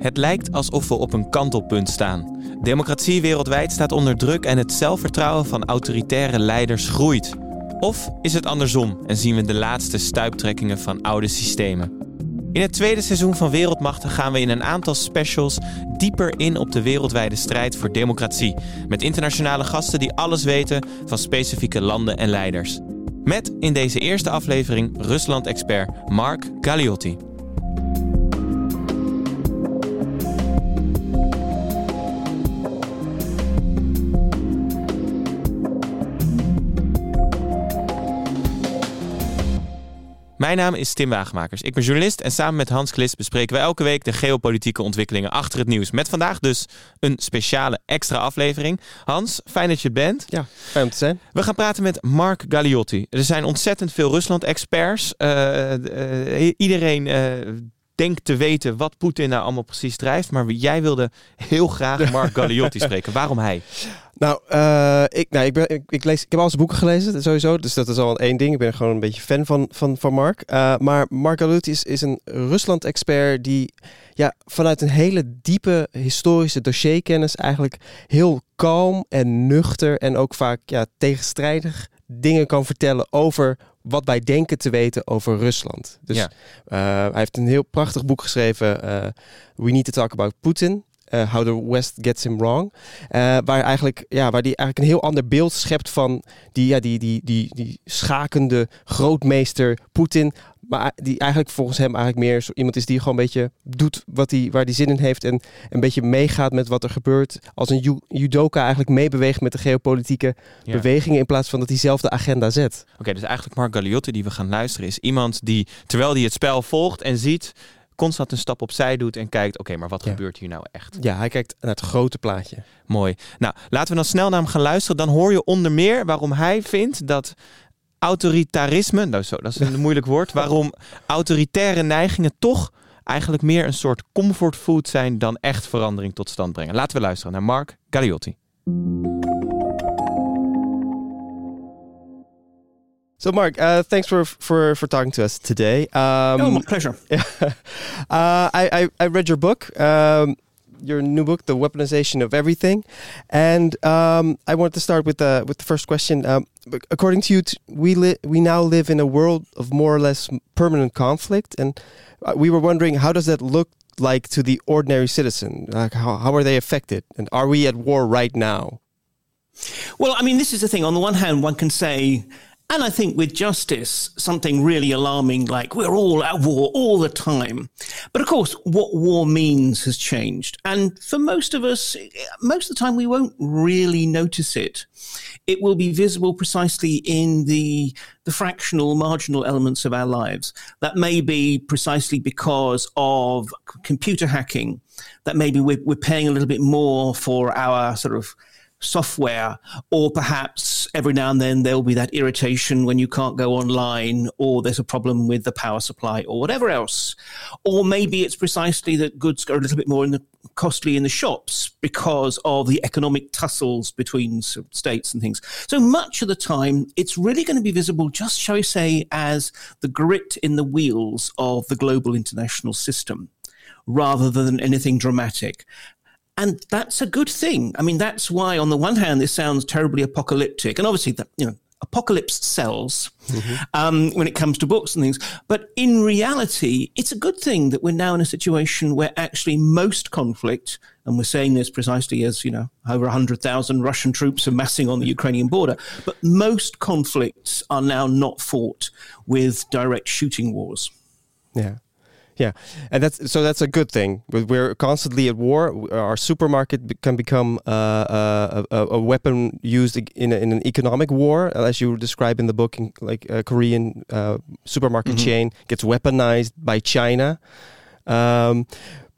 Het lijkt alsof we op een kantelpunt staan. Democratie wereldwijd staat onder druk en het zelfvertrouwen van autoritaire leiders groeit. Of is het andersom en zien we de laatste stuiptrekkingen van oude systemen? In het tweede seizoen van Wereldmachten gaan we in een aantal specials dieper in op de wereldwijde strijd voor democratie. Met internationale gasten die alles weten van specifieke landen en leiders. Met in deze eerste aflevering Rusland-expert Mark Galliotti. Mijn naam is Tim Wagemakers. Ik ben journalist en samen met Hans Klis bespreken we elke week de geopolitieke ontwikkelingen achter het nieuws. Met vandaag dus een speciale extra aflevering. Hans, fijn dat je bent. Ja, fijn om te zijn. We gaan praten met Mark Galliotti. Er zijn ontzettend veel Rusland-experts. Uh, uh, iedereen uh, denkt te weten wat Poetin nou allemaal precies drijft. Maar jij wilde heel graag Mark Galliotti spreken. Waarom hij? Nou, uh, ik, nou ik, ben, ik, ik, lees, ik heb al zijn boeken gelezen, sowieso. Dus dat is al één ding. Ik ben gewoon een beetje fan van, van, van Mark. Uh, maar Mark Galliotti is, is een Rusland-expert die ja, vanuit een hele diepe historische dossierkennis eigenlijk heel kalm en nuchter en ook vaak ja, tegenstrijdig dingen kan vertellen over wat wij denken te weten over Rusland. Dus ja. uh, hij heeft een heel prachtig boek geschreven, We Need to Talk About Putin. Uh, How the West Gets Him Wrong. Uh, waar, eigenlijk, ja, waar die eigenlijk een heel ander beeld schept van die, ja, die, die, die, die schakende grootmeester Poetin. Maar die eigenlijk volgens hem eigenlijk meer zo iemand is die gewoon een beetje doet wat hij, waar hij zin in heeft. En een beetje meegaat met wat er gebeurt. Als een judoka eigenlijk meebeweegt met de geopolitieke ja. bewegingen. In plaats van dat hij zelf de agenda zet. Oké, okay, dus eigenlijk Mark Galliotti die we gaan luisteren is iemand die terwijl hij het spel volgt en ziet constant een stap opzij doet en kijkt, oké, okay, maar wat ja. gebeurt hier nou echt? Ja, hij kijkt naar het grote plaatje. Mooi. Nou, laten we dan snel naar hem gaan luisteren. Dan hoor je onder meer waarom hij vindt dat autoritarisme, nou zo, dat is een moeilijk woord, waarom autoritaire neigingen toch eigenlijk meer een soort comfortfood zijn dan echt verandering tot stand brengen. Laten we luisteren naar Mark Galliotti. So, Mark, uh, thanks for, for for talking to us today. Um, oh, my pleasure. Yeah, uh, I, I, I read your book, um, your new book, "The Weaponization of Everything," and um, I wanted to start with the with the first question. Um, according to you, we li- we now live in a world of more or less permanent conflict, and uh, we were wondering how does that look like to the ordinary citizen? Like how how are they affected, and are we at war right now? Well, I mean, this is the thing. On the one hand, one can say and I think with justice, something really alarming like we're all at war all the time. But of course, what war means has changed. And for most of us, most of the time, we won't really notice it. It will be visible precisely in the, the fractional, marginal elements of our lives. That may be precisely because of computer hacking. That maybe we're, we're paying a little bit more for our sort of software, or perhaps every now and then there'll be that irritation when you can't go online, or there's a problem with the power supply, or whatever else. Or maybe it's precisely that goods are a little bit more in the, costly in the shops because of the economic tussles between states and things. So much of the time, it's really going to be visible, just shall we say, as the grit in the wheels of the global international system rather than anything dramatic. And that's a good thing. I mean, that's why, on the one hand, this sounds terribly apocalyptic. And obviously, that, you know, apocalypse sells mm-hmm. um, when it comes to books and things. But in reality, it's a good thing that we're now in a situation where actually most conflict, and we're saying this precisely as, you know, over 100,000 Russian troops are massing on the Ukrainian border, but most conflicts are now not fought with direct shooting wars. Yeah. Yeah, and that's so that's a good thing. We're constantly at war. Our supermarket can become uh, uh, a, a, weapon used in, a, in an economic war, as you describe in the book. Like a Korean uh, supermarket mm-hmm. chain gets weaponized by China. Um,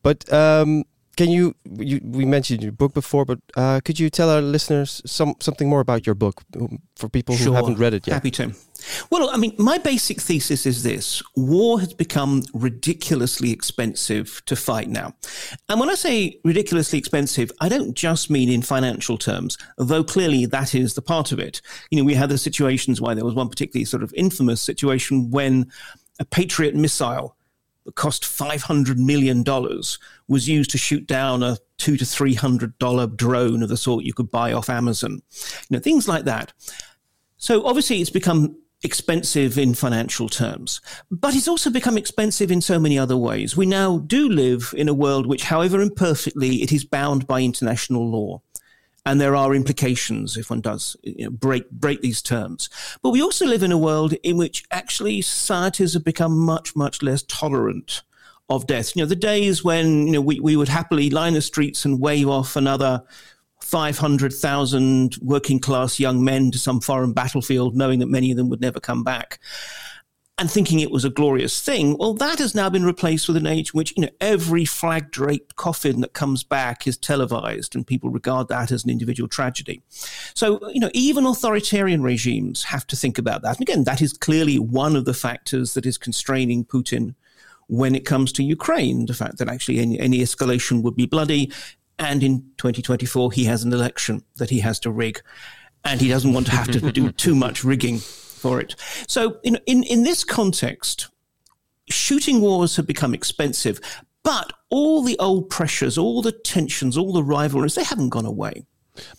but um, can you, you, we mentioned your book before, but uh, could you tell our listeners some something more about your book um, for people who sure. haven't read it yet? Happy to. Well, I mean, my basic thesis is this war has become ridiculously expensive to fight now. And when I say ridiculously expensive, I don't just mean in financial terms, though clearly that is the part of it. You know, we had the situations why there was one particularly sort of infamous situation when a Patriot missile that cost $500 million was used to shoot down a two to $300 drone of the sort you could buy off Amazon. You know, things like that. So obviously it's become expensive in financial terms, but it's also become expensive in so many other ways. We now do live in a world which, however imperfectly, it is bound by international law. And there are implications if one does you know, break break these terms. But we also live in a world in which actually societies have become much much less tolerant of death. You know, the days when you know we, we would happily line the streets and wave off another 500,000 working class young men to some foreign battlefield, knowing that many of them would never come back and thinking it was a glorious thing. Well, that has now been replaced with an age in which, you know, every flag draped coffin that comes back is televised and people regard that as an individual tragedy. So, you know, even authoritarian regimes have to think about that. And again, that is clearly one of the factors that is constraining Putin when it comes to Ukraine. The fact that actually any, any escalation would be bloody. And in 2024, he has an election that he has to rig. And he doesn't want to have to do too much rigging for it. So, in, in, in this context, shooting wars have become expensive, but all the old pressures, all the tensions, all the rivalries, they haven't gone away.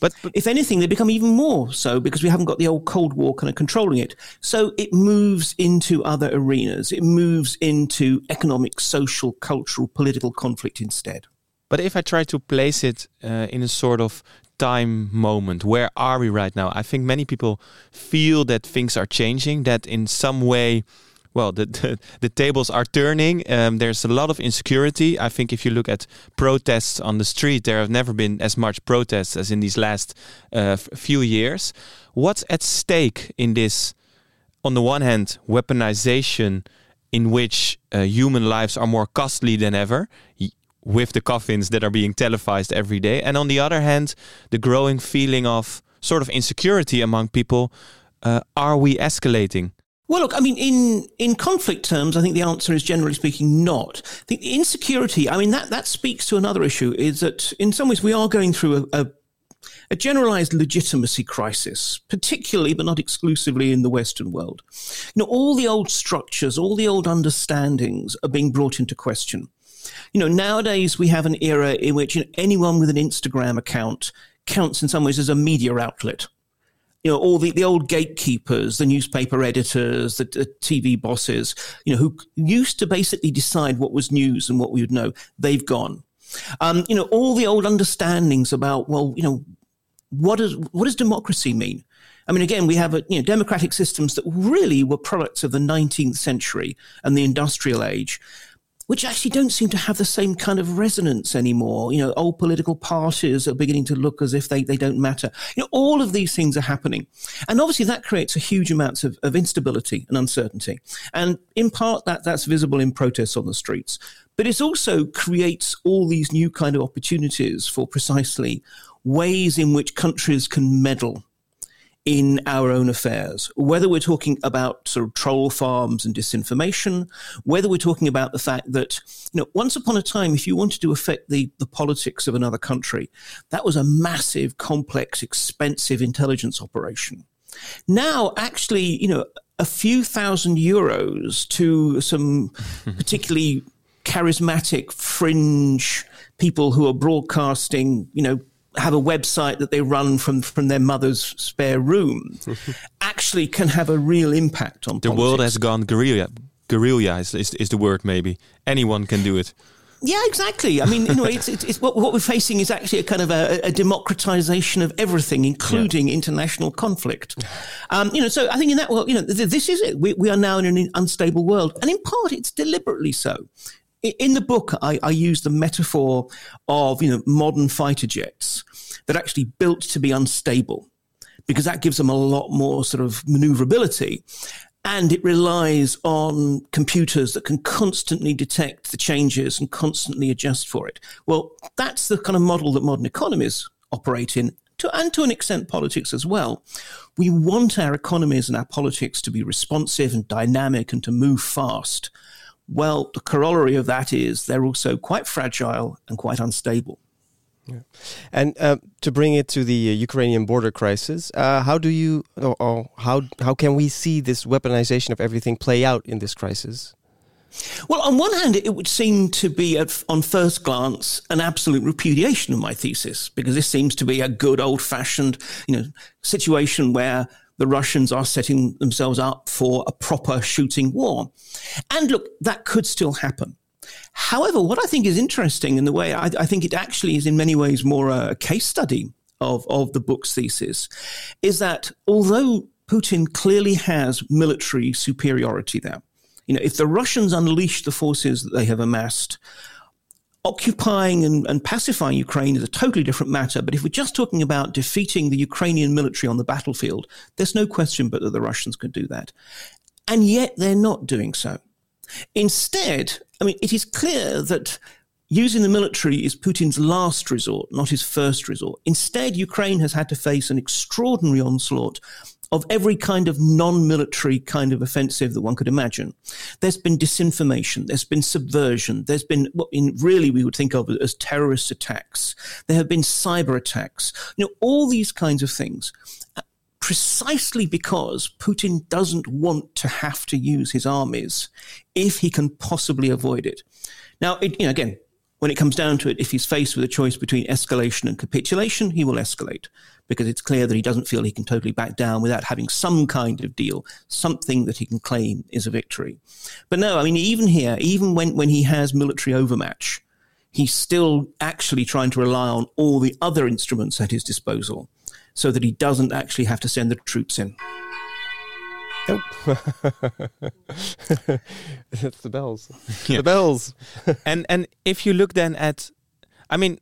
But, but, if anything, they become even more so because we haven't got the old Cold War kind of controlling it. So it moves into other arenas. It moves into economic, social, cultural, political conflict instead. But if I try to place it uh, in a sort of time moment, where are we right now? I think many people feel that things are changing, that in some way, well, the, the, the tables are turning. Um, there's a lot of insecurity. I think if you look at protests on the street, there have never been as much protests as in these last uh, few years. What's at stake in this, on the one hand, weaponization in which uh, human lives are more costly than ever? With the coffins that are being televised every day. And on the other hand, the growing feeling of sort of insecurity among people. Uh, are we escalating? Well, look, I mean, in, in conflict terms, I think the answer is generally speaking not. The insecurity, I mean, that, that speaks to another issue is that in some ways we are going through a, a, a generalized legitimacy crisis, particularly but not exclusively in the Western world. You know, all the old structures, all the old understandings are being brought into question. You know, nowadays we have an era in which you know, anyone with an Instagram account counts in some ways as a media outlet. You know, all the, the old gatekeepers, the newspaper editors, the, the TV bosses, you know, who used to basically decide what was news and what we would know, they've gone. Um, you know, all the old understandings about, well, you know, what does, what does democracy mean? I mean, again, we have a, you know, democratic systems that really were products of the 19th century and the industrial age which actually don't seem to have the same kind of resonance anymore. You know, old political parties are beginning to look as if they, they don't matter. You know, all of these things are happening. And obviously that creates a huge amount of, of instability and uncertainty. And in part that, that's visible in protests on the streets. But it also creates all these new kind of opportunities for precisely ways in which countries can meddle in our own affairs, whether we're talking about sort of troll farms and disinformation, whether we're talking about the fact that, you know, once upon a time, if you wanted to affect the, the politics of another country, that was a massive, complex, expensive intelligence operation. Now, actually, you know, a few thousand euros to some particularly charismatic fringe people who are broadcasting, you know, have a website that they run from from their mother's spare room actually can have a real impact on the politics. world has gone guerrilla guerrilla is, is, is the word maybe anyone can do it yeah, exactly. I mean, you know, it's, it's, it's what, what, we're facing is actually a kind of a, a democratization of everything, including yeah. international conflict. Um, you know, so I think in that world, you know, this is it. We, we are now in an unstable world, and in part, it's deliberately so in the book, I, I use the metaphor of you know modern fighter jets that are actually built to be unstable because that gives them a lot more sort of maneuverability. And it relies on computers that can constantly detect the changes and constantly adjust for it. Well, that's the kind of model that modern economies operate in, to, and to an extent politics as well. We want our economies and our politics to be responsive and dynamic and to move fast. Well, the corollary of that is they're also quite fragile and quite unstable. Yeah. And uh, to bring it to the uh, Ukrainian border crisis, uh, how do you, or, or, how how can we see this weaponization of everything play out in this crisis? Well, on one hand, it would seem to be, at, on first glance, an absolute repudiation of my thesis, because this seems to be a good old fashioned, you know, situation where the Russians are setting themselves up for a proper shooting war. And look, that could still happen. However, what I think is interesting in the way I, I think it actually is in many ways more a case study of, of the book's thesis is that although Putin clearly has military superiority there, you know, if the Russians unleash the forces that they have amassed, occupying and, and, pacifying Ukraine is a totally different matter. But if we're just talking about defeating the Ukrainian military on the battlefield, there's no question but that the Russians could do that. And yet they're not doing so. Instead, I mean, it is clear that using the military is Putin's last resort, not his first resort. Instead, Ukraine has had to face an extraordinary onslaught of every kind of non-military kind of offensive that one could imagine. There's been disinformation, there's been subversion, there's been what in really we would think of as terrorist attacks. There have been cyber attacks. You know, all these kinds of things. Uh, precisely because Putin doesn't want to have to use his armies if he can possibly avoid it. Now, it, you know, again, when it comes down to it, if he's faced with a choice between escalation and capitulation, he will escalate because it's clear that he doesn't feel he can totally back down without having some kind of deal, something that he can claim is a victory. But no, I mean, even here, even when, when he has military overmatch, he's still actually trying to rely on all the other instruments at his disposal so that he doesn't actually have to send the troops in. Nope. it's the bells. Yeah. The bells. and and if you look then at I mean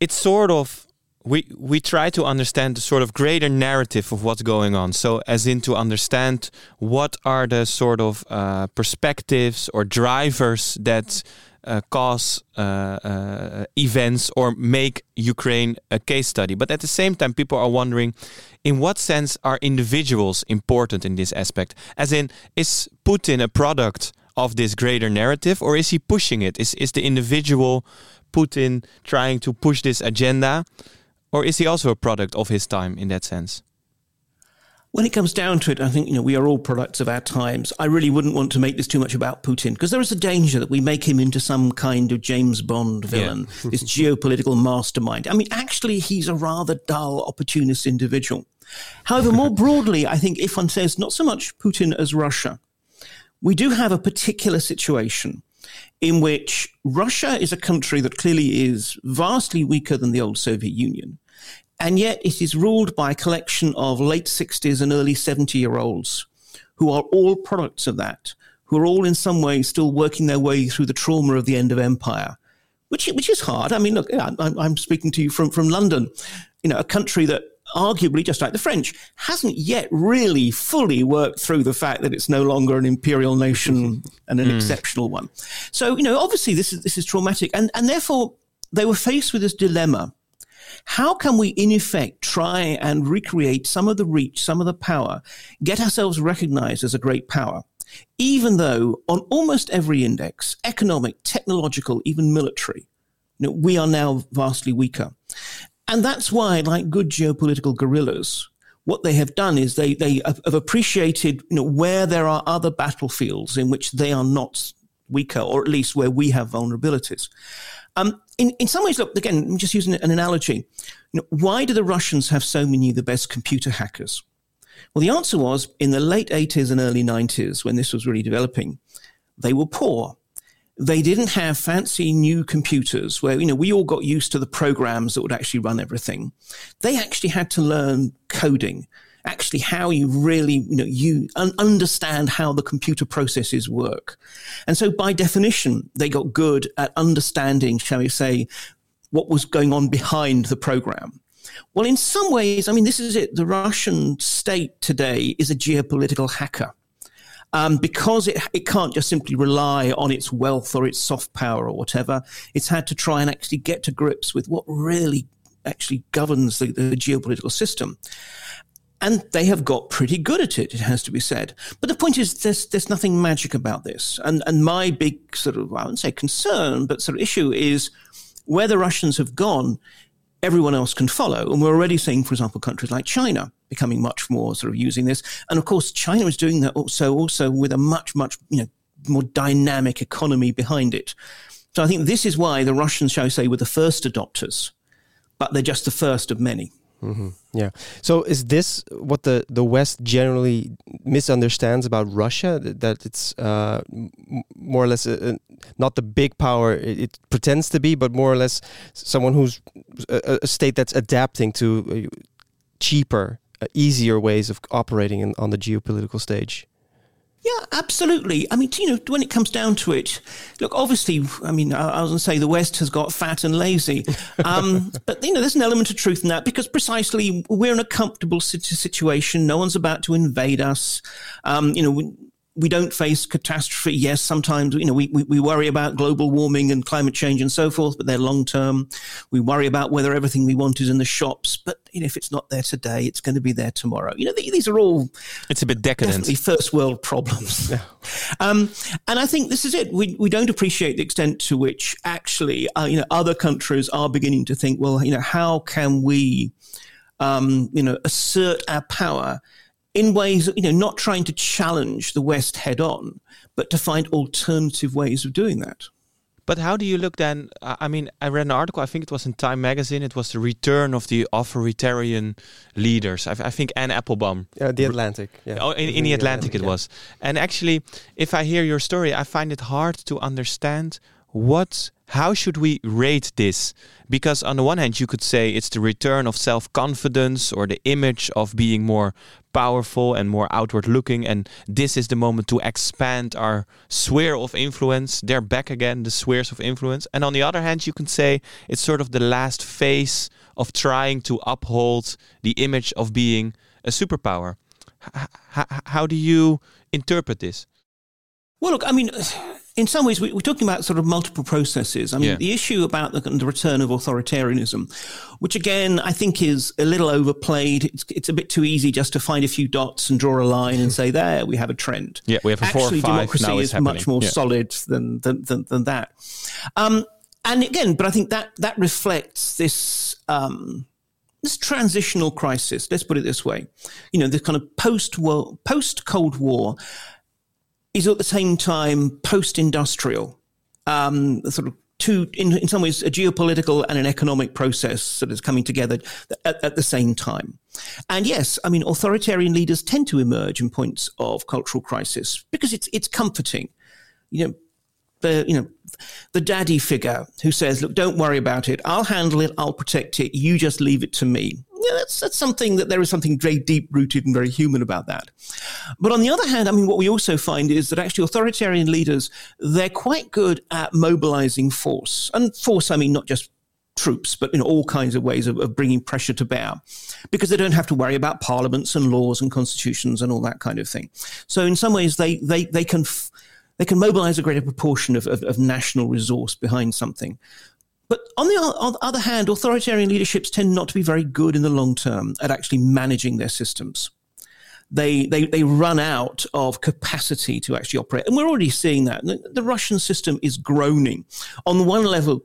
it's sort of we we try to understand the sort of greater narrative of what's going on. So as in to understand what are the sort of uh, perspectives or drivers that uh, cause uh, uh, events or make Ukraine a case study. But at the same time, people are wondering in what sense are individuals important in this aspect? As in, is Putin a product of this greater narrative or is he pushing it? Is, is the individual Putin trying to push this agenda? Or is he also a product of his time in that sense? When it comes down to it, I think, you know, we are all products of our times. I really wouldn't want to make this too much about Putin because there is a danger that we make him into some kind of James Bond villain, yeah. this geopolitical mastermind. I mean, actually, he's a rather dull, opportunist individual. However, more broadly, I think if one says not so much Putin as Russia, we do have a particular situation in which Russia is a country that clearly is vastly weaker than the old Soviet Union and yet it is ruled by a collection of late 60s and early 70 year olds who are all products of that, who are all in some way still working their way through the trauma of the end of empire, which, which is hard. I mean, look, I'm, I'm speaking to you from, from London, you know, a country that arguably, just like the French, hasn't yet really fully worked through the fact that it's no longer an imperial nation and an mm. exceptional one. So, you know, obviously this is, this is traumatic. And, and therefore, they were faced with this dilemma how can we, in effect, try and recreate some of the reach, some of the power, get ourselves recognized as a great power? Even though on almost every index, economic, technological, even military, you know, we are now vastly weaker. And that's why, like good geopolitical guerrillas, what they have done is they, they have appreciated you know, where there are other battlefields in which they are not weaker, or at least where we have vulnerabilities. Um, in, in some ways, look, again, I'm just using an analogy. You know, why do the Russians have so many of the best computer hackers? Well, the answer was in the late 80s and early 90s, when this was really developing, they were poor. They didn't have fancy new computers where, you know, we all got used to the programs that would actually run everything. They actually had to learn coding actually how you really, you know, you un- understand how the computer processes work. And so by definition, they got good at understanding, shall we say, what was going on behind the program. Well, in some ways, I mean, this is it. The Russian state today is a geopolitical hacker. Um, because it, it can't just simply rely on its wealth or its soft power or whatever. It's had to try and actually get to grips with what really actually governs the, the geopolitical system. And they have got pretty good at it, it has to be said. But the point is, there's, there's nothing magic about this. And, and my big sort of, I wouldn't say concern, but sort of issue is where the Russians have gone, everyone else can follow. And we're already seeing, for example, countries like China becoming much more sort of using this. And of course, China is doing that also, also with a much, much, you know, more dynamic economy behind it. So I think this is why the Russians, shall I say, were the first adopters, but they're just the first of many. Mm-hmm. Yeah. So is this what the, the West generally misunderstands about Russia? That it's uh, more or less a, a, not the big power it, it, pretends to be, but more or less someone who's a, a state that's adapting to uh, cheaper, uh, easier ways of operating in, on the geopolitical stage. Yeah, absolutely. I mean, you know, when it comes down to it, look, obviously, I mean, I, I was going to say the West has got fat and lazy. Um, but, you know, there's an element of truth in that because precisely we're in a comfortable situation. No one's about to invade us. Um, you know, we don't face catastrophe. Yes, sometimes you know we, we, we, worry about global warming and climate change and so forth, but they're long term. We worry about whether everything we want is in the shops, but you know if it's not there today, it's going to be there tomorrow. You know these are all it's a bit decadent, first world problems. Yeah. Um, and I think this is it. We we don't appreciate the extent to which actually uh, you know other countries are beginning to think, well, you know how can we um, you know assert our power in ways, you know, not trying to challenge the West head on, but to find alternative ways of doing that. But how do you look then? I mean, I read an article, I think it was in Time magazine, it was the return of the authoritarian leaders. I, I think Anne Applebaum. Yeah, the Atlantic. Yeah. Oh, in, in the, Atlantic, Atlantic it yeah. was. And actually, if I hear your story, I find it hard to understand what how should we rate this? Because on the one hand, you could say it's the return of self confidence or the image of being more powerful and more outward looking, and this is the moment to expand our sphere of influence. They're back again, the spheres of influence. And on the other hand, you can say it's sort of the last phase of trying to uphold the image of being a superpower. H how do you interpret this? Well, look, I mean in some ways, we, are talking about sort of multiple processes. I mean, yeah. the issue about the, the, return of authoritarianism, which again, I think is a little overplayed. It's, it's, a bit too easy just to find a few dots and draw a line and say, there, we have a trend. Yeah, we have a Actually, four or five democracy now is happening. much more yeah. solid than, than, than, than that. Um, and again, but I think that, that reflects this, um, this transitional crisis. Let's put it this way. You know, the kind of post post Cold War is at the same time post-industrial, um, sort of two, in, in some ways, a geopolitical and an economic process that is coming together at, at, the same time. And yes, I mean, authoritarian leaders tend to emerge in points of cultural crisis because it's it's comforting. You know, the you know the daddy figure who says, "Look, don't worry about it. I'll handle it. I'll protect it. You just leave it to me." That's that's something that there is something very deep rooted and very human about that. But on the other hand, I mean, what we also find is that actually authoritarian leaders they're quite good at mobilizing force, and force I mean not just troops, but in all kinds of ways of, of, bringing pressure to bear, because they don't have to worry about parliaments and laws and constitutions and all that kind of thing. So in some ways, they they they can. F- they can mobilize a greater proportion of, of, of national resource behind something. But on the, on the, other hand, authoritarian leaderships tend not to be very good in the long term at actually managing their systems. They, they, they run out of capacity to actually operate. And we're already seeing that. The, Russian system is groaning. On one level,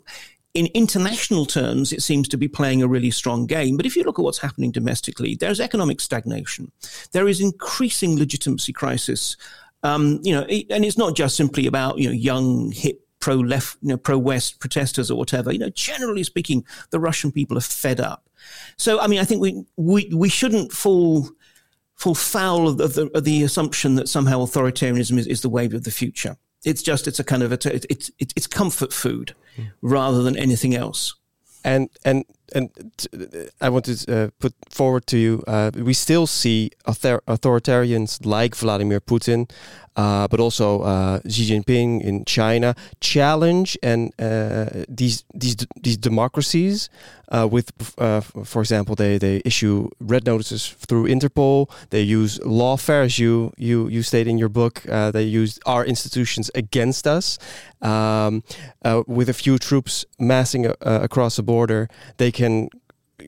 in international terms, it seems to be playing a really strong game. But if you look at what's happening domestically, there's economic stagnation. There is increasing legitimacy crisis um, you know, and it's not just simply about you know young, hip, pro left, you know, pro West protesters or whatever. You know, generally speaking, the Russian people are fed up. So, I mean, I think we we we shouldn't fall fall foul of the, of the assumption that somehow authoritarianism is, is the wave of the future. It's just it's a kind of a, it's it's it's comfort food mm. rather than anything else. And and and I want to uh, put forward to you, uh, we still see author authoritarians like Vladimir Putin, uh, but also uh, Xi Jinping in China challenge and uh, these these these democracies uh, with, for example, they they issue red notices through Interpol. They use lawfare, as you you you state in your book. they use our institutions against us. Um, with a few troops massing across the border, they can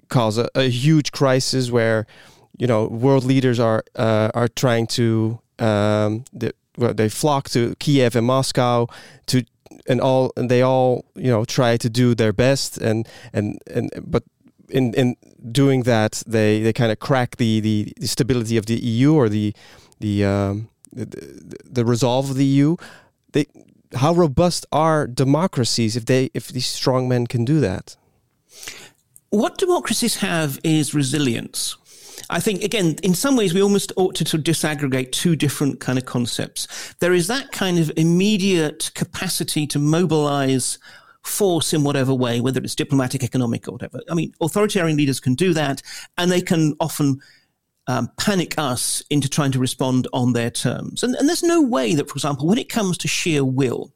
cause a, a huge crisis where you know world leaders are uh, are trying to um, they, well, they flock to Kiev and Moscow to and all and they all you know try to do their best and and and but in in doing that they they kind of crack the, the, the stability of the EU or the the, um, the the resolve of the EU they how robust are democracies if they if these strong men can do that? What democracies have is resilience. I think again, in some ways, we almost ought to, disaggregate two different kind of concepts. There is that kind of immediate capacity to mobilize force in whatever way, whether it's diplomatic, economic, or whatever. I mean, authoritarian leaders can do that, and they can often um, panic us into trying to respond on their terms. And, and there's no way that, for example, when it comes to sheer will,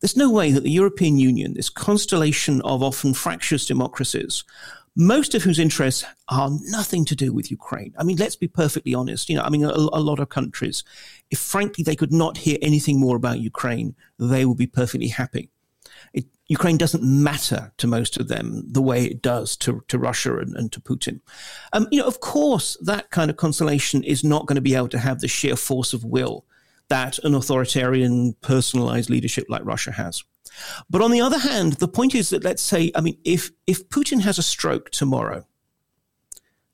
there's no way that the European Union, this constellation of often fractious democracies, most of whose interests are nothing to do with Ukraine. I mean, let's be perfectly honest. You know, I mean, a, a, lot of countries, if frankly they could not hear anything more about Ukraine, they would be perfectly happy. It, Ukraine doesn't matter to most of them the way it does to, to Russia and, and to Putin. Um, you know, of course, that kind of constellation is not going to be able to have the sheer force of will that an authoritarian, personalized leadership like Russia has. But on the other hand, the point is that let's say, I mean, if if Putin has a stroke tomorrow,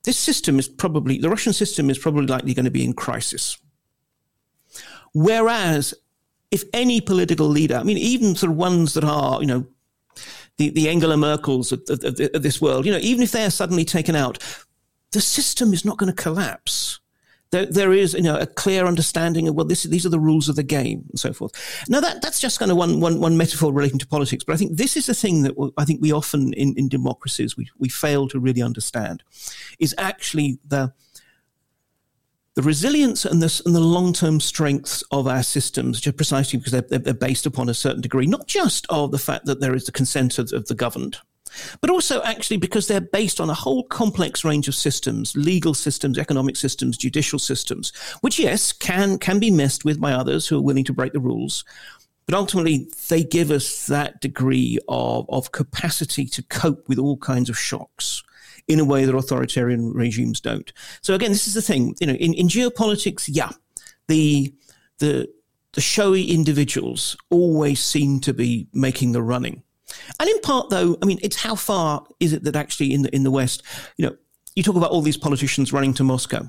this system is probably the Russian system is probably likely going to be in crisis. Whereas if any political leader, I mean, even sort of ones that are, you know, the, the Angela Merkels of, of, of this world, you know, even if they're suddenly taken out, the system is not going to collapse. There, there is, you know, a clear understanding of well, this, these are the rules of the game and so forth. Now that that's just kind of one, one, one metaphor relating to politics, but I think this is the thing that I think we often in, in democracies we, we fail to really understand, is actually the the resilience and the, and the long-term strengths of our systems, precisely because they're, they're, based upon a certain degree, not just of the fact that there is the consent of, of the governed, but also actually because they're based on a whole complex range of systems, legal systems, economic systems, judicial systems, which yes, can, can be messed with by others who are willing to break the rules. But ultimately, they give us that degree of, of capacity to cope with all kinds of shocks in a way that authoritarian regimes don't. So again, this is the thing, you know, in, in geopolitics, yeah, the, the, the showy individuals always seem to be making the running. And in part, though, I mean, it's how far is it that actually in the, in the West, you know, you talk about all these politicians running to Moscow.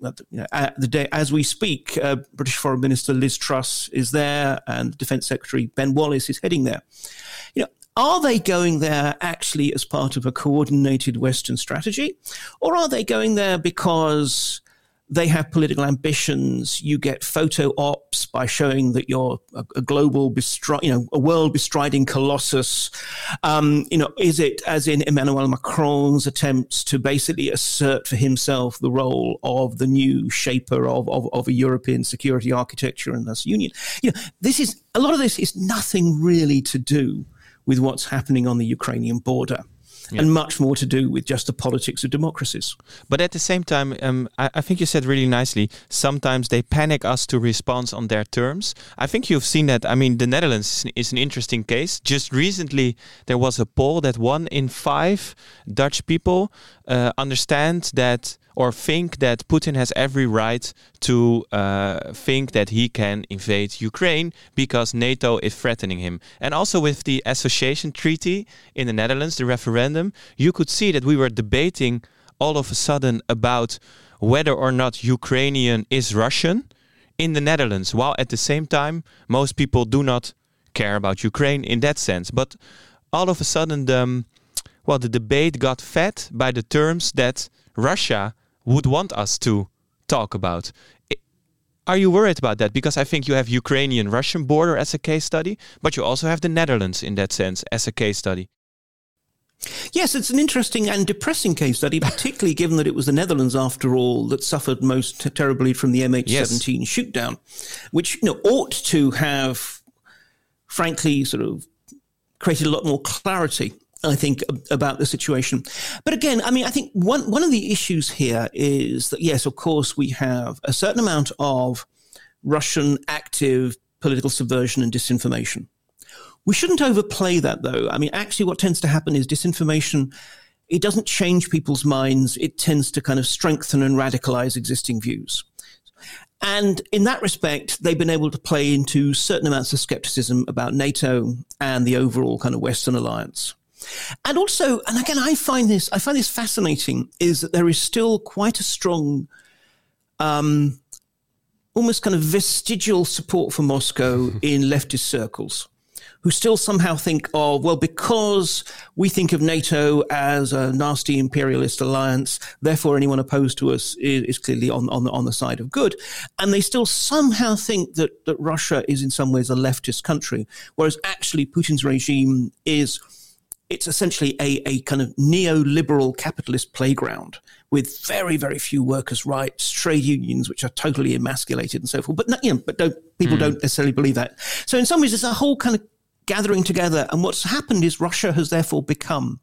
You know, the day as we speak, uh, British Foreign Minister Liz Truss is there, and Defence Secretary Ben Wallace is heading there. You know, are they going there actually as part of a coordinated Western strategy? Or are they going there because they have political ambitions? You get photo ops by showing that you're a, a global, bestri- you know, a world bestriding colossus. Um, you know, is it as in Emmanuel Macron's attempts to basically assert for himself the role of the new shaper of, of, of a European security architecture and thus union? You know, this is a lot of this is nothing really to do with what's happening on the Ukrainian border. Yeah. and much more to do with just the politics of democracies. But at the same time, um, I, I, think you said really nicely. Sometimes they panic us to respond on their terms. I think you've seen that. I mean, the Netherlands is an interesting case. Just recently, there was a poll that one in five Dutch people uh, understand that or think that Putin has every right to uh, think that he can invade Ukraine because NATO is threatening him. And also with the association treaty in the Netherlands, the referendum, you could see that we were debating all of a sudden about whether or not Ukrainian is Russian in the Netherlands, while at the same time, most people do not care about Ukraine in that sense. But all of a sudden, the, well, the debate got fed by the terms that Russia would want us to talk about. Are you worried about that? Because I think you have Ukrainian Russian border as a case study, but you also have the Netherlands in that sense as a case study. Yes, it's an interesting and depressing case study, particularly given that it was the Netherlands, after all, that suffered most terribly from the MH17 yes. shootdown, which you know ought to have, frankly, sort of created a lot more clarity I think, about the situation. But again, I mean, I think one, one of the issues here is that, yes, of course, we have a certain amount of Russian active political subversion and disinformation. We shouldn't overplay that, though. I mean, actually, what tends to happen is disinformation. It doesn't change people's minds. It tends to kind of strengthen and radicalize existing views. And in that respect, they've been able to play into certain amounts of skepticism about NATO and the overall kind of Western alliance. And also, and again, I find this, I find this fascinating is that there is still quite a strong, um, almost kind of vestigial support for Moscow in leftist circles who still somehow think of, well, because we think of NATO as a nasty imperialist alliance, therefore anyone opposed to us is, is clearly on, on, the, on the side of good. And they still somehow think that, that Russia is in some ways a leftist country, whereas actually Putin's regime is it's essentially a, a kind of neoliberal capitalist playground with very, very few workers' rights, trade unions which are totally emasculated and so forth. But you know, but don't people mm. don't necessarily believe that. So in some ways, it's a whole kind of gathering together. And what's happened is Russia has therefore become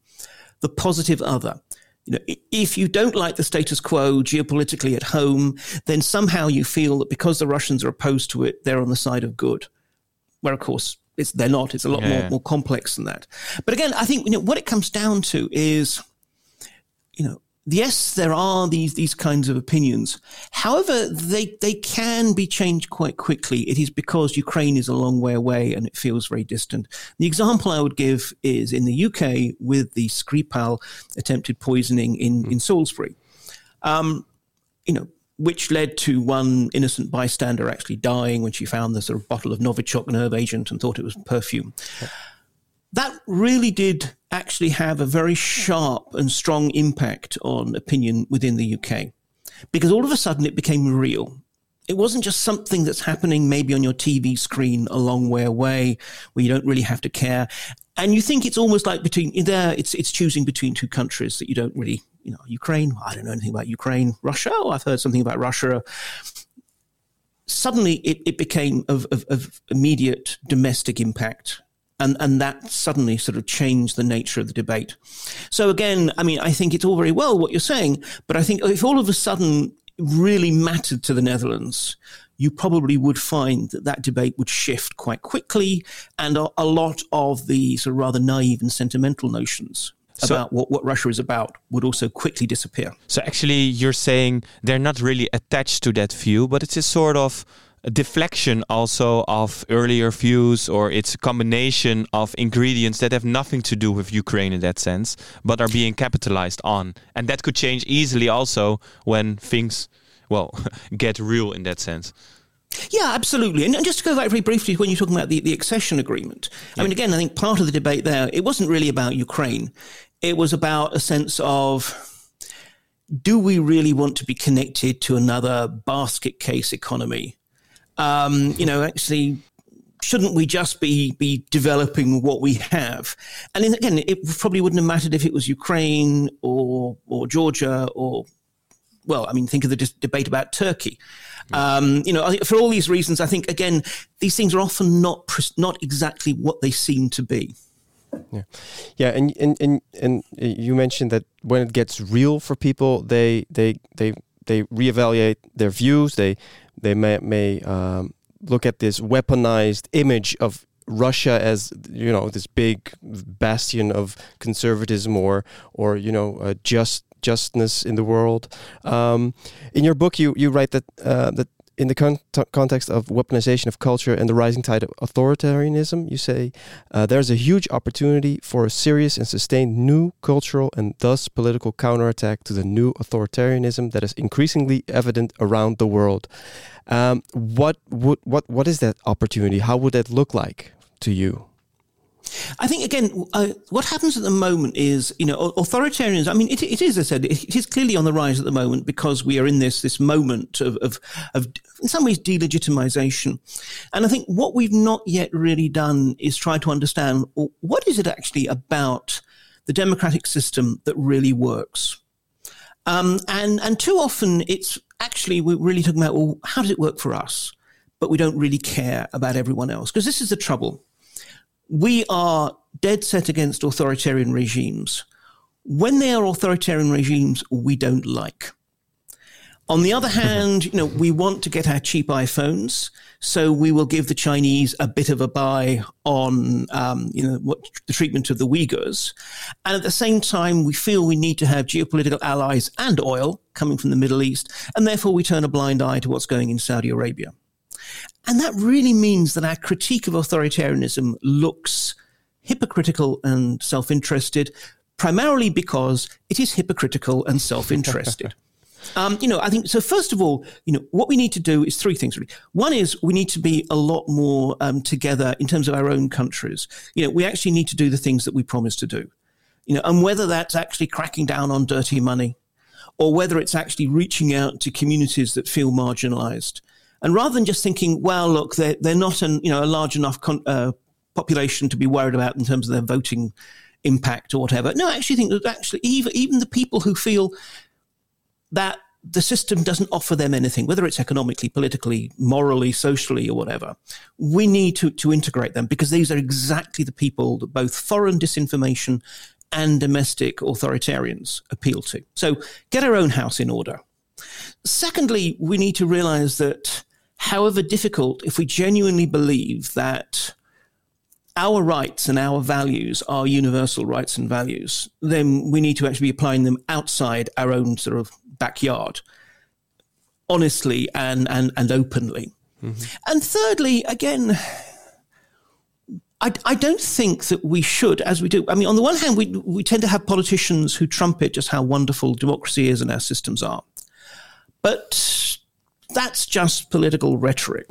the positive other. You know, if you don't like the status quo geopolitically at home, then somehow you feel that because the Russians are opposed to it, they're on the side of good. Where, of course, it's, they're not. It's a lot yeah. more, more complex than that. But again, I think you know, what it comes down to is, you know, yes, there are these these kinds of opinions. However, they they can be changed quite quickly. It is because Ukraine is a long way away and it feels very distant. The example I would give is in the UK with the Skripal attempted poisoning in in Salisbury. Um, you know, which led to one innocent bystander actually dying when she found the sort of bottle of Novichok nerve agent and thought it was perfume. That really did actually have a very sharp and strong impact on opinion within the UK because all of a sudden it became real. It wasn't just something that's happening maybe on your TV screen a long way away where you don't really have to care. And you think it's almost like between there, it's, it's choosing between two countries that you don't really, you know, Ukraine. I don't know anything about Ukraine. Russia. Oh, I've heard something about Russia suddenly it, it became of, of, of, immediate domestic impact and and that suddenly sort of changed the nature of the debate. So again, I mean, I think it's all very well what you're saying, but I think if all of a sudden it really mattered to the Netherlands, you probably would find that that debate would shift quite quickly, and a, a lot of the sort of rather naive and sentimental notions so, about what, what Russia is about would also quickly disappear. So actually, you're saying they're not really attached to that view, but it's a sort of a deflection also of earlier views or it's a combination of ingredients that have nothing to do with Ukraine in that sense but are being capitalized on and that could change easily also when things well get real in that sense yeah, absolutely. And just to go back very briefly when you're talking about the, the accession agreement, yeah. I mean, again, I think part of the debate there, it wasn't really about Ukraine. It was about a sense of do we really want to be connected to another basket case economy um, you know, actually shouldn't we just be be developing what we have? And again, it probably wouldn't have mattered if it was Ukraine or or Georgia or well, I mean, think of the debate about Turkey. Um, you know, for all these reasons, I think again these things are often not not exactly what they seem to be. Yeah, yeah, and and and and you mentioned that when it gets real for people, they they they they reevaluate their views. They they may, may um, look at this weaponized image of Russia as you know this big bastion of conservatism or or you know uh, just justness in the world. Um, in your book, you you write that uh, that in the con context of weaponization of culture and the rising tide of authoritarianism, you say uh, there's a huge opportunity for a serious and sustained new cultural and thus political counterattack to the new authoritarianism that is increasingly evident around the world. Um, what would what what is that opportunity? How would that look like to you? I think again, uh, what happens at the moment is, you know, authoritarians. I mean, it, it is, as I said, it is clearly on the rise at the moment because we are in this this moment of, of, of, in some ways, delegitimization. And I think what we've not yet really done is try to understand what is it actually about the democratic system that really works. Um, and and too often it's actually we're really talking about well, how does it work for us, but we don't really care about everyone else because this is the trouble we are dead set against authoritarian regimes when they are authoritarian regimes we don't like. On the other hand, you know, we want to get our cheap iPhones, so we will give the Chinese a bit of a buy on, um, you know, what, the treatment of the Uyghurs, and at the same time, we feel we need to have geopolitical allies and oil coming from the Middle East, and therefore we turn a blind eye to what's going in Saudi Arabia. And that really means that our critique of authoritarianism looks hypocritical and self interested, primarily because it is hypocritical and self interested. Um, you know, I think so. First of all, you know, what we need to do is three things really. One is we need to be a lot more um, together in terms of our own countries. You know, we actually need to do the things that we promised to do. You know, and whether that's actually cracking down on dirty money, or whether it's actually reaching out to communities that feel marginalised, and rather than just thinking, well, look, they're they're not an you know a large enough con- uh, population to be worried about in terms of their voting impact or whatever. No, I actually think that actually even even the people who feel that the system doesn't offer them anything, whether it's economically, politically, morally, socially, or whatever. We need to, to integrate them because these are exactly the people that both foreign disinformation and domestic authoritarians appeal to. So get our own house in order. Secondly, we need to realize that however difficult, if we genuinely believe that our rights and our values are universal rights and values, then we need to actually be applying them outside our own sort of backyard, honestly and and and openly. Mm-hmm. And thirdly, again, I, I don't think that we should, as we do. I mean, on the one hand, we we tend to have politicians who trumpet just how wonderful democracy is and our systems are, but that's just political rhetoric.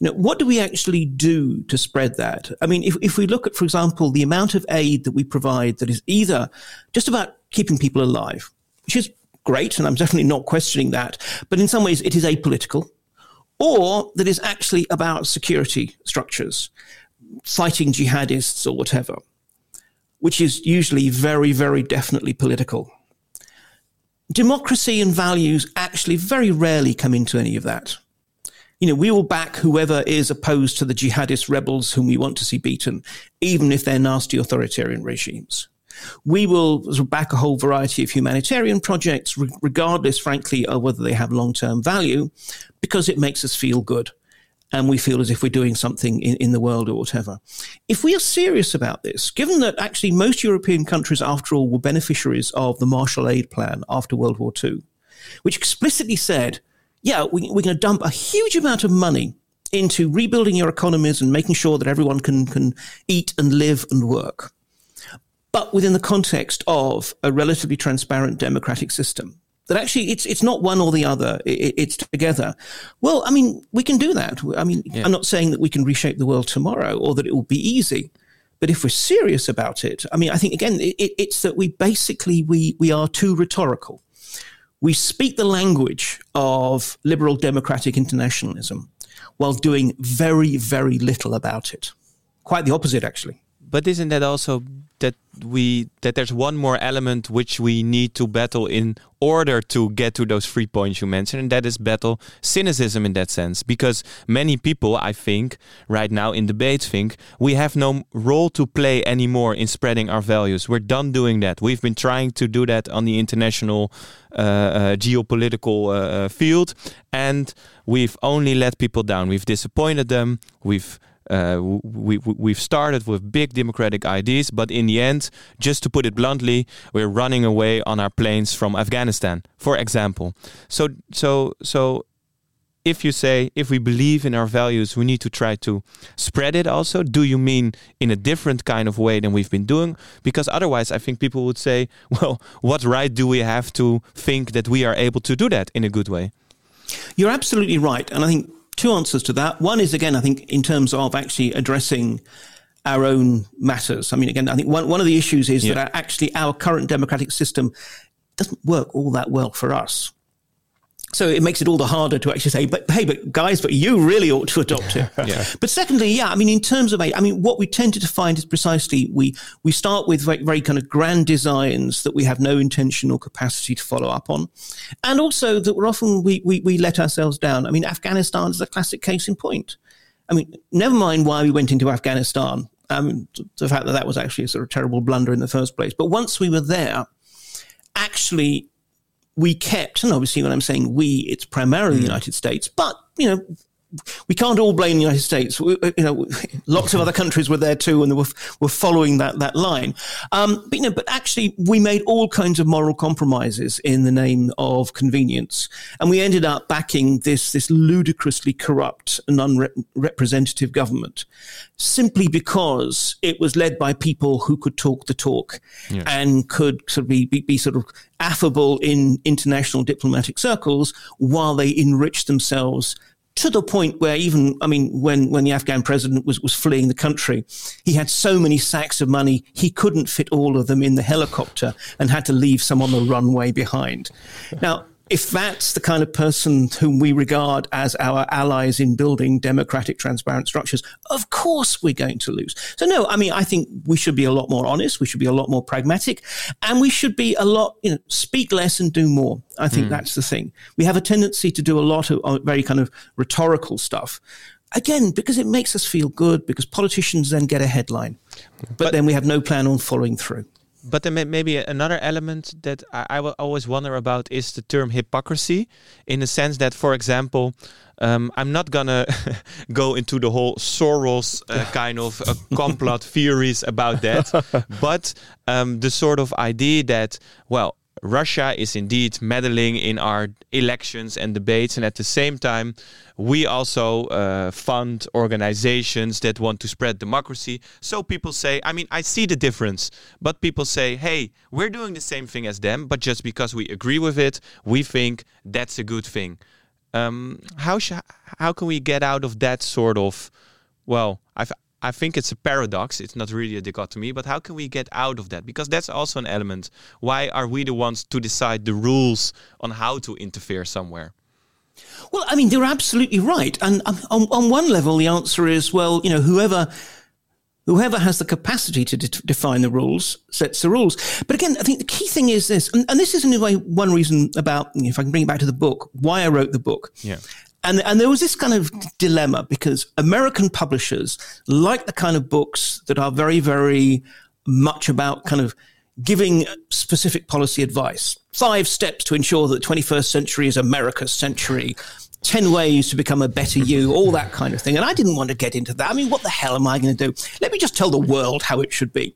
Know, what do we actually do to spread that? I mean, if, if we look at, for example, the amount of aid that we provide that is either just about keeping people alive, which is great, and I'm definitely not questioning that. But in some ways, it is apolitical, or that is actually about security structures, fighting jihadists or whatever, which is usually very, very definitely political. Democracy and values actually very rarely come into any of that. You know, we will back whoever is opposed to the jihadist rebels whom we want to see beaten, even if they're nasty authoritarian regimes. We will back a whole variety of humanitarian projects, regardless, frankly, of whether they have long term value, because it makes us feel good and we feel as if we're doing something in, in the world or whatever. If we are serious about this, given that actually most European countries, after all, were beneficiaries of the Marshall Aid Plan after World War II, which explicitly said, yeah, we, we're going to dump a huge amount of money into rebuilding your economies and making sure that everyone can, can eat and live and work but within the context of a relatively transparent democratic system. That actually it's it's not one or the other; it, it's together. Well, I mean, we can do that. I mean, yeah. I'm not saying that we can reshape the world tomorrow or that it will be easy, but if we're serious about it, I mean, I think again, it, it's that we basically we we are too rhetorical. We speak the language of liberal democratic internationalism while doing very very little about it. Quite the opposite, actually. But isn't that also that we that there's one more element which we need to battle in order to get to those three points you mentioned, and that is battle cynicism in that sense. Because many people, I think, right now in debates think we have no role to play anymore in spreading our values. We're done doing that. We've been trying to do that on the international uh, uh, geopolitical uh, uh field, and we've only let people down. We've disappointed them. We've uh, we, we've started with big democratic ideas, but in the end, just to put it bluntly, we're running away on our planes from Afghanistan, for example. So, so, so, if you say if we believe in our values, we need to try to spread it. Also, do you mean in a different kind of way than we've been doing? Because otherwise, I think people would say, well, what right do we have to think that we are able to do that in a good way? You're absolutely right, and I think two answers to that. One is, again, I think in terms of actually addressing our own matters. I mean, again, I think one, one of the issues is yeah. that actually our current democratic system doesn't work all that well for us. So it makes it all the harder to actually say, but hey, but guys, but you really ought to adopt it. yeah. But secondly, yeah, I mean, in terms of, I mean, what we tended to find is precisely we we start with very, very kind of grand designs that we have no intention or capacity to follow up on, and also that we're often we we, we let ourselves down. I mean, Afghanistan is a classic case in point. I mean, never mind why we went into Afghanistan. Mean, the fact that that was actually a sort of terrible blunder in the first place. But once we were there, actually we kept, and obviously when I'm saying we, it's primarily mm. the United States, but, you know, we can't all blame the United States. We, you know, lots of other countries were there too, and they were were following that that line. Um, but you know, but actually, we made all kinds of moral compromises in the name of convenience, and we ended up backing this this ludicrously corrupt and unrepresentative government, simply because it was led by people who could talk the talk yeah. and could sort of be, be, be sort of affable in international diplomatic circles while they enriched themselves to the point where even, I mean, when, when the Afghan president was, was fleeing the country, he had so many sacks of money, he couldn't fit all of them in the helicopter and had to leave some on the runway behind. Now, if that's the kind of person whom we regard as our allies in building democratic, transparent structures, of course we're going to lose. So, no, I mean, I think we should be a lot more honest. We should be a lot more pragmatic and we should be a lot, you know, speak less and do more. I think mm. that's the thing. We have a tendency to do a lot of very kind of rhetorical stuff. Again, because it makes us feel good, because politicians then get a headline, but, but then we have no plan on following through but then maybe another element that I, I will always wonder about is the term hypocrisy, in the sense that, for example, um, I'm not gonna go into the whole Soros uh, kind of uh, complot theories about that, but um, the sort of idea that, well, Russia is indeed meddling in our elections and debates, and at the same time, we also uh, fund organizations that want to spread democracy. So people say, I mean, I see the difference, but people say, hey, we're doing the same thing as them, but just because we agree with it, we think that's a good thing. Um, how how can we get out of that sort of well? I've I think it's a paradox. It's not really a dichotomy, but how can we get out of that? Because that's also an element. Why are we the ones to decide the rules on how to interfere somewhere? Well, I mean, they're absolutely right. And um, on, on one level, the answer is, well, you know, whoever whoever has the capacity to de- define the rules sets the rules. But again, I think the key thing is this, and, and this is in a way one reason about, if I can bring it back to the book, why I wrote the book. Yeah. And, and there was this kind of dilemma because American publishers like the kind of books that are very, very much about kind of giving specific policy advice. Five steps to ensure that 21st century is America's century. 10 ways to become a better you, all that kind of thing. And I didn't want to get into that. I mean, what the hell am I going to do? Let me just tell the world how it should be.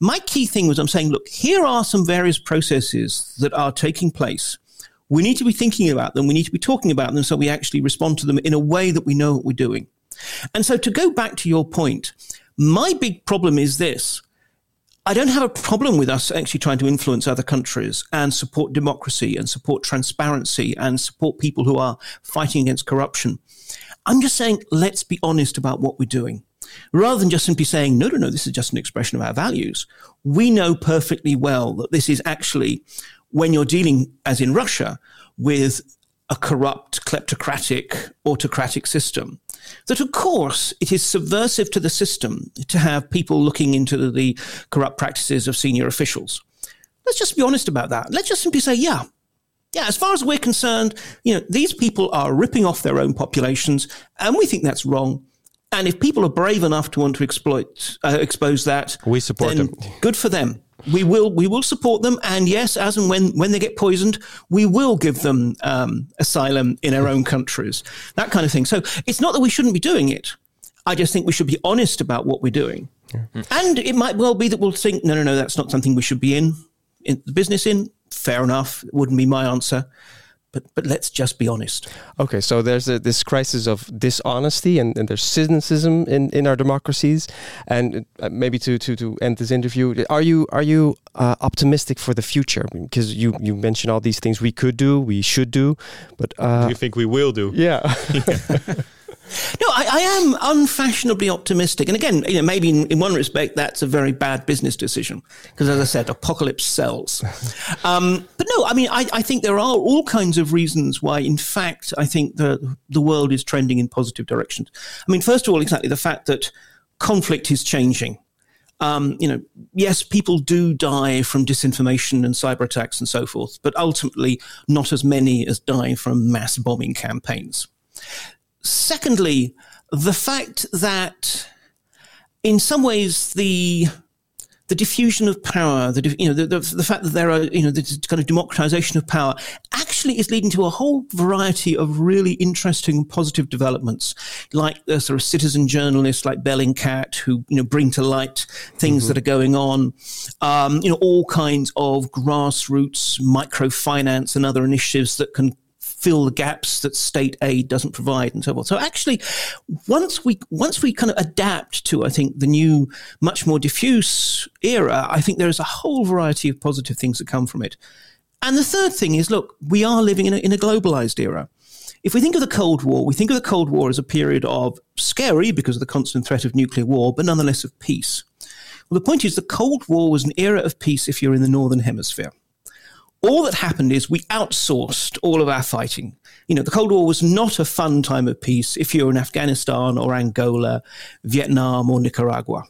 My key thing was I'm saying, look, here are some various processes that are taking place we need to be thinking about them. We need to be talking about them so we actually respond to them in a way that we know what we're doing. And so to go back to your point, my big problem is this. I don't have a problem with us actually trying to influence other countries and support democracy and support transparency and support people who are fighting against corruption. I'm just saying, let's be honest about what we're doing. Rather than just simply saying, no, no, no, this is just an expression of our values. We know perfectly well that this is actually when you're dealing, as in Russia, with a corrupt, kleptocratic, autocratic system, that of course it is subversive to the system to have people looking into the corrupt practices of senior officials. Let's just be honest about that. Let's just simply say, yeah, yeah, as far as we're concerned, you know, these people are ripping off their own populations, and we think that's wrong. And if people are brave enough to want to exploit, uh, expose that, we support them. Good for them we will we will support them, and yes, as and when when they get poisoned, we will give them um, asylum in our own countries, that kind of thing. So it's not that we shouldn't be doing it. I just think we should be honest about what we're doing, yeah. and it might well be that we'll think, no, no, no, that's not something we should be in, in the business in. Fair enough, it wouldn't be my answer but but let's just be honest. Okay, so there's a, this crisis of dishonesty and, and there's cynicism in, in our democracies. And uh, maybe to, to, to end this interview, are you are you uh, optimistic for the future? Because you you mentioned all these things we could do, we should do, but uh, do you think we will do? Yeah. yeah. No, I, I, am unfashionably optimistic. And again, you know, maybe in, in one respect, that's a very bad business decision. Because as I said, apocalypse sells. Um, but no, I mean, I, I, think there are all kinds of reasons why, in fact, I think the, the world is trending in positive directions. I mean, first of all, exactly the fact that conflict is changing. Um, you know, yes, people do die from disinformation and cyber attacks and so forth, but ultimately not as many as die from mass bombing campaigns. Secondly, the fact that in some ways the the diffusion of power, the you know the, the, the, fact that there are you know this kind of democratization of power actually is leading to a whole variety of really interesting and positive developments, like the sort of citizen journalists like Bellingcat who you know bring to light things mm-hmm. that are going on, um, you know all kinds of grassroots microfinance and other initiatives that can fill the gaps that state aid doesn't provide and so forth. So actually, once we once we kind of adapt to, I think, the new, much more diffuse era, I think there is a whole variety of positive things that come from it. And the third thing is, look, we are living in a, in a globalized era. If we think of the Cold War, we think of the Cold War as a period of scary because of the constant threat of nuclear war, but nonetheless of peace. Well, the point is, the Cold War was an era of peace if you're in the Northern Hemisphere all that happened is we outsourced all of our fighting. You know, the Cold War was not a fun time of peace if you're in Afghanistan or Angola, Vietnam or Nicaragua.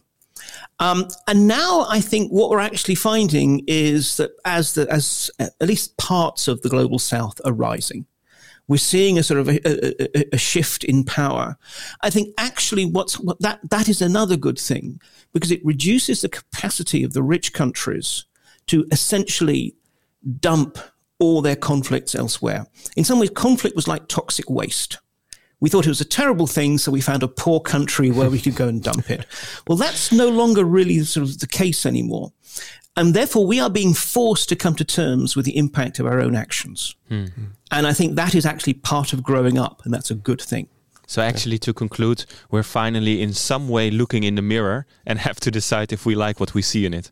Um, and now I think what we're actually finding is that as the, as at least parts of the global south are rising, we're seeing a sort of a, a, a shift in power. I think actually what's what that that is another good thing because it reduces the capacity of the rich countries to essentially dump all their conflicts elsewhere. In some ways, conflict was like toxic waste. We thought it was a terrible thing, so we found a poor country where we could go and dump it. Well, that's no longer really sort of the case anymore. And therefore, we are being forced to come to terms with the impact of our own actions. Mm-hmm. And I think that is actually part of growing up, and that's a good thing. So, actually, to conclude, we're finally in some way looking in the mirror and have to decide if we like what we see in it.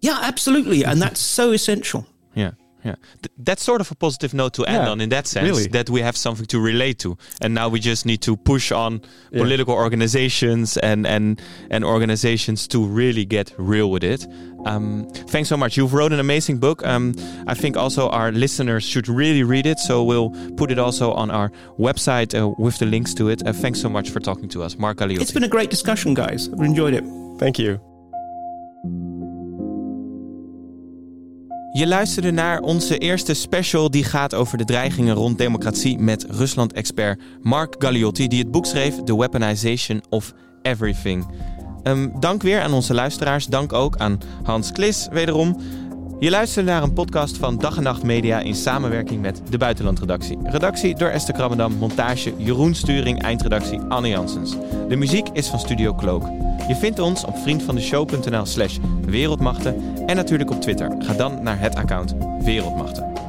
Yeah, absolutely. And that's so essential yeah yeah. Th- that's sort of a positive note to end yeah, on in that sense really. that we have something to relate to. And now we just need to push on yeah. political organizations and and and organizations to really get real with it. Um, thanks so much. You've wrote an amazing book. Um, i think also our listeners should really read it. So we'll put it also on our website uh, with the links to it. Uh, thanks so much for talking to us. Mark Galeotti. it's been a great discussion guys. I've enjoyed it. Thank you Je luisterde naar onze eerste special die gaat over de dreigingen rond democratie met Rusland-expert Mark Galliotti, die het boek schreef The Weaponization of Everything. Um, dank weer aan onze luisteraars. Dank ook aan Hans Klis wederom. Je luistert naar een podcast van Dag en Nacht Media in samenwerking met de Buitenlandredactie. Redactie door Esther Krabbendam, montage Jeroen Sturing, eindredactie Anne Janssens. De muziek is van Studio Cloak. Je vindt ons op vriendvandeshow.nl slash wereldmachten en natuurlijk op Twitter. Ga dan naar het account Wereldmachten.